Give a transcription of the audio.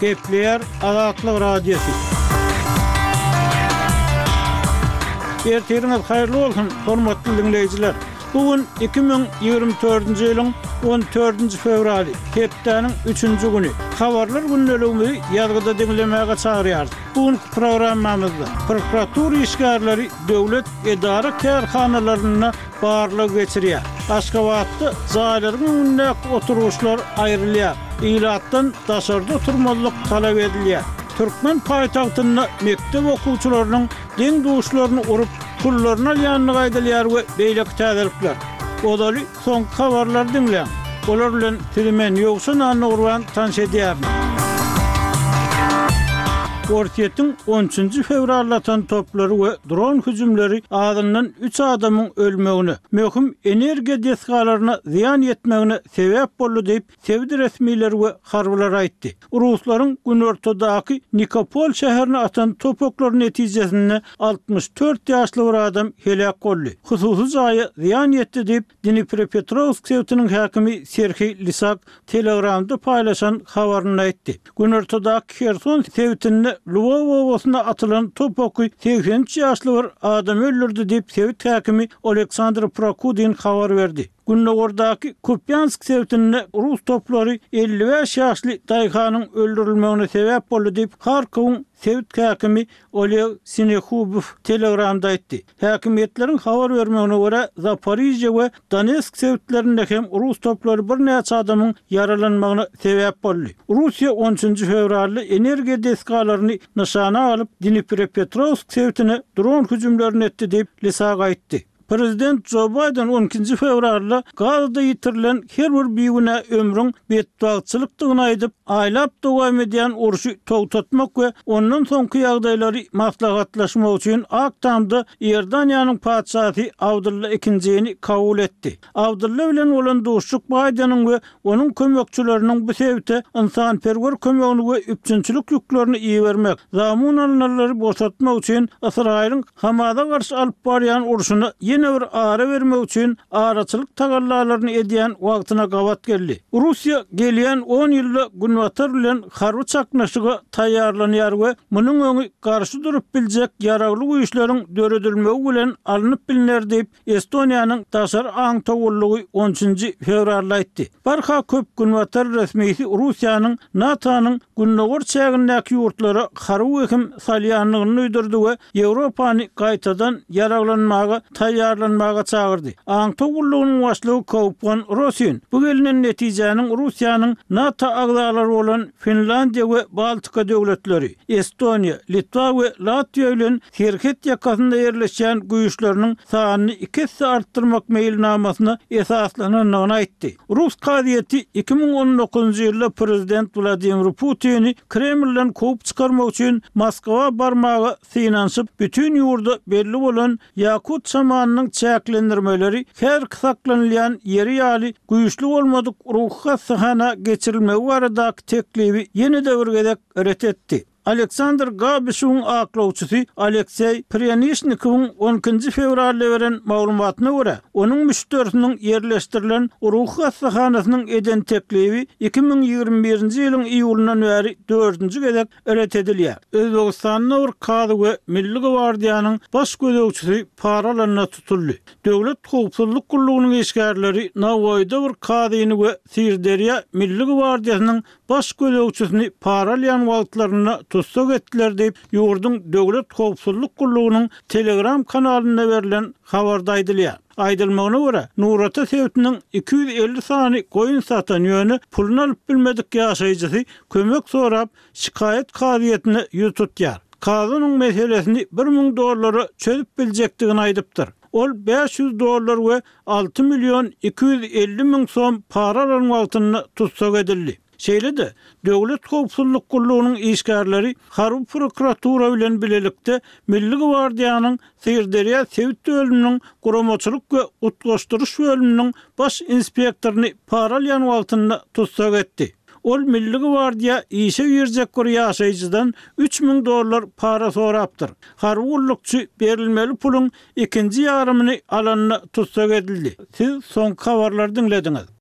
Gepleýär Azatlyk Radiosy. Ertiriňiz haýyrly bolsun, hormatly diňleýjiler! Bu gün iki müň ýigrimi dördünji ýylyň on dördünji fewraly, hepdäniň üçünji güni. Habarlar gündeligimizi ýazgyda diňlemäge çagyrýarys. Bu günki programmamyzda prokuratura işgärleri döwlet edara-kärhanalarynda barlag geçirýär. Aşgabatda jaýlaryň öňündäki oturgyçlar aýrylýar. Ilatdan daşarda oturmazlyk talap edilýär. Türkmen paýtagtynda mekdep okuwçylarynyň deň-duşlaryny urup, pullaryny alýandygy aýdylýar we beýleki täzelikler. Ozaly soňky habarlary diňläň. Olar bilen sizi men, Ýowşan Annagurban tanyş edýärin. Orsýetiň on üçünji fewralda atan toplary we Dron hüjümleri azyndan üç adamyň ölmegine, möhüm energiýa desgalaryna zyýan ýetmegine sebäp boldy diýip, sebit resmileri we harbylar aýtdy. Ruslaryň günortadaky Nikopol şäherine atan topaklary netijesinde altmyş dört ýaşly bir adam heläk boldy, hususy jaýa zyýan ýetdi diýip, Dniprepetrowsk sebitiniň häkimi Serhiý Lisak Telegramda paýlaşan habarynda aýtdy. Günortadaky Herson sebitinde Lwow obasyna atylan top oky segsen üç ýaşly bir adamy öldürdi diýip, sebit häkimi Oleksandr Prokudin habar berdi. Gündogardaky Kupýansk sebitinde rus toplary elli bäş ýaşly daýhanyň öldürilmegine sebäp boldy diýip, Harkowyň sebit häkimi Oleg Sinehubow Telegramda aýtdy. Häkimiýetleriň habar bermegine görä, Zaporizhýe we Donetsk sebitlerinde hem rus toplary birnäçe adamyň ýaralanmagyna sebäp boldy. Russiýa on üçünji fewralda energiýa desgalaryny nyşana alyp, Dniprepetrowsk sebitine dron hüjümlerini etdi diýip, Lisak aýtdy. Prezident Jo Baýden on ikinji fewralda Gazada ýitirilen her bir bigünä ömrüň betbagtçylykdygyny aýdyp, aýlap dowam edýän urşy togtatmak we ondan soňky ýagdaýlary maslahatlaşmak üçin Ak tamda Iordaniýanyň Patyşasy Abdylla ikinjini kabul etdi. Abdylla bilen bolan duşuşyk Baýdeniň we onuň kömekçileriniň bu sebite ynsanperwer kömegini we üpjünçilik ýüklerini ibermek, zamun alynanlary boşatmak üçin Ysraýylyň Hamasa garşy alyp barýan urşuna ýene bir ara bermek üçin araçylyk tagallalaryny edýän wagtyna gabat geldi. Russiýa gelýän on ýylda Günbatar bilen harby çaknyşyga taýýarlanýar we munuň öňi garşy durup biljek ýaragly güýçleriň döredilmegi bilen alnyp bilner diýip, Estoniýanyň daşary aň towullygy on üçünji fewralda aýtdy, barha köp günbatar resmisi Russiýanyň NATO-nyň gündogar çägindäki ýurtlara harby wehim salýandygyny duýdurdy we Ýewropany gaýtadan ýaraglanmaga taýýarlanmaga çagyrdy. Aň towullygynyň başlygy Kaupwan Rosin bu gelnen netijäniň Russiýanyň NATO agzalary bolan Finlandiýa we Baltika döwletleri, Estoniýa, Litwa we Latwiýa bilen Serhet ýakasynda ýerleşýän güýçleriniň sanyny iki esse artdyrmak meýilnamasyna esaslanandygyny aýtdy. Rus kazyýeti iki müň on dokuzynjy ýylda prezident Wladimir Putini Kremlden kowup çykarmak üçin Moskwa barmaga synanyşyp, bütin ýurda belli bolan ýakut şamanynyň çäklendirmeleri häzirki saklanylýan ýeri ýaly güýçli bolmadyk ruhy hassahana geçirilmegi baradaky teklibi ýene-de bir gezek ret etdi. Aleksandr Gabişuň aklawçysy Alekseý Prýanişnikowyň on ikinji fewralda beren maglumatyna görä, onuň müşderisiniň ýerleşdirilen ruhy hassahanasynyň eden teklibi iki müň ýigrimi birinji ýylyň iýulyndan bäri dördünji gezek ret edilýär. Özbegistanda bir kazy we Milli gwardiýanyň baş gözegçisi para alanda tutuldy. Döwlet howpsuzlyk gullugynyň işgärleri Nawaýyda bir kazyny we Syrderýa Milli gwardiýasynyň baş gözegçisini para alýan wagtlarynda tussag etdiler diýip, ýurduň Döwlet howpsuzlyk gullugynyň Telegram kanalynda berlen habarda aýdylýar. Aýdylmagyna görä, Nurata sebitiniň iki ýüz elli sany goýun satan, ýöne puluny alyp bilmedik ýaşaýjysy kömek sorap, şikaýat kazyýetine ýüz tutýar. Kazy onuň meselesini bir müň dollara çözüp biljekdigini aýdypdyr. Ol bäş ýüz dollar we alty million iki ýüz elli müň som para alan wagtynda tussag edildi. Şeýle-de, Döwlet howpsuzlyk gullugynyň işgärleri harby prokuratura bilen bilelikde Milli gwardiýanyň Syrderýa sebit bölüminiň guramaçylyk we utgaşdyryş bölüminiň baş inspektoryny para alýan wagtynda tussag etdi. Ol Milli gwardiýa işe girjek bir ýaşaýjydan üç müň dollar para sorapdyr. Harby gullukçy berilmeli puluň ikinji ýarymyny alanda tussag edildi. Siz soňky habarlary diňlediňiz.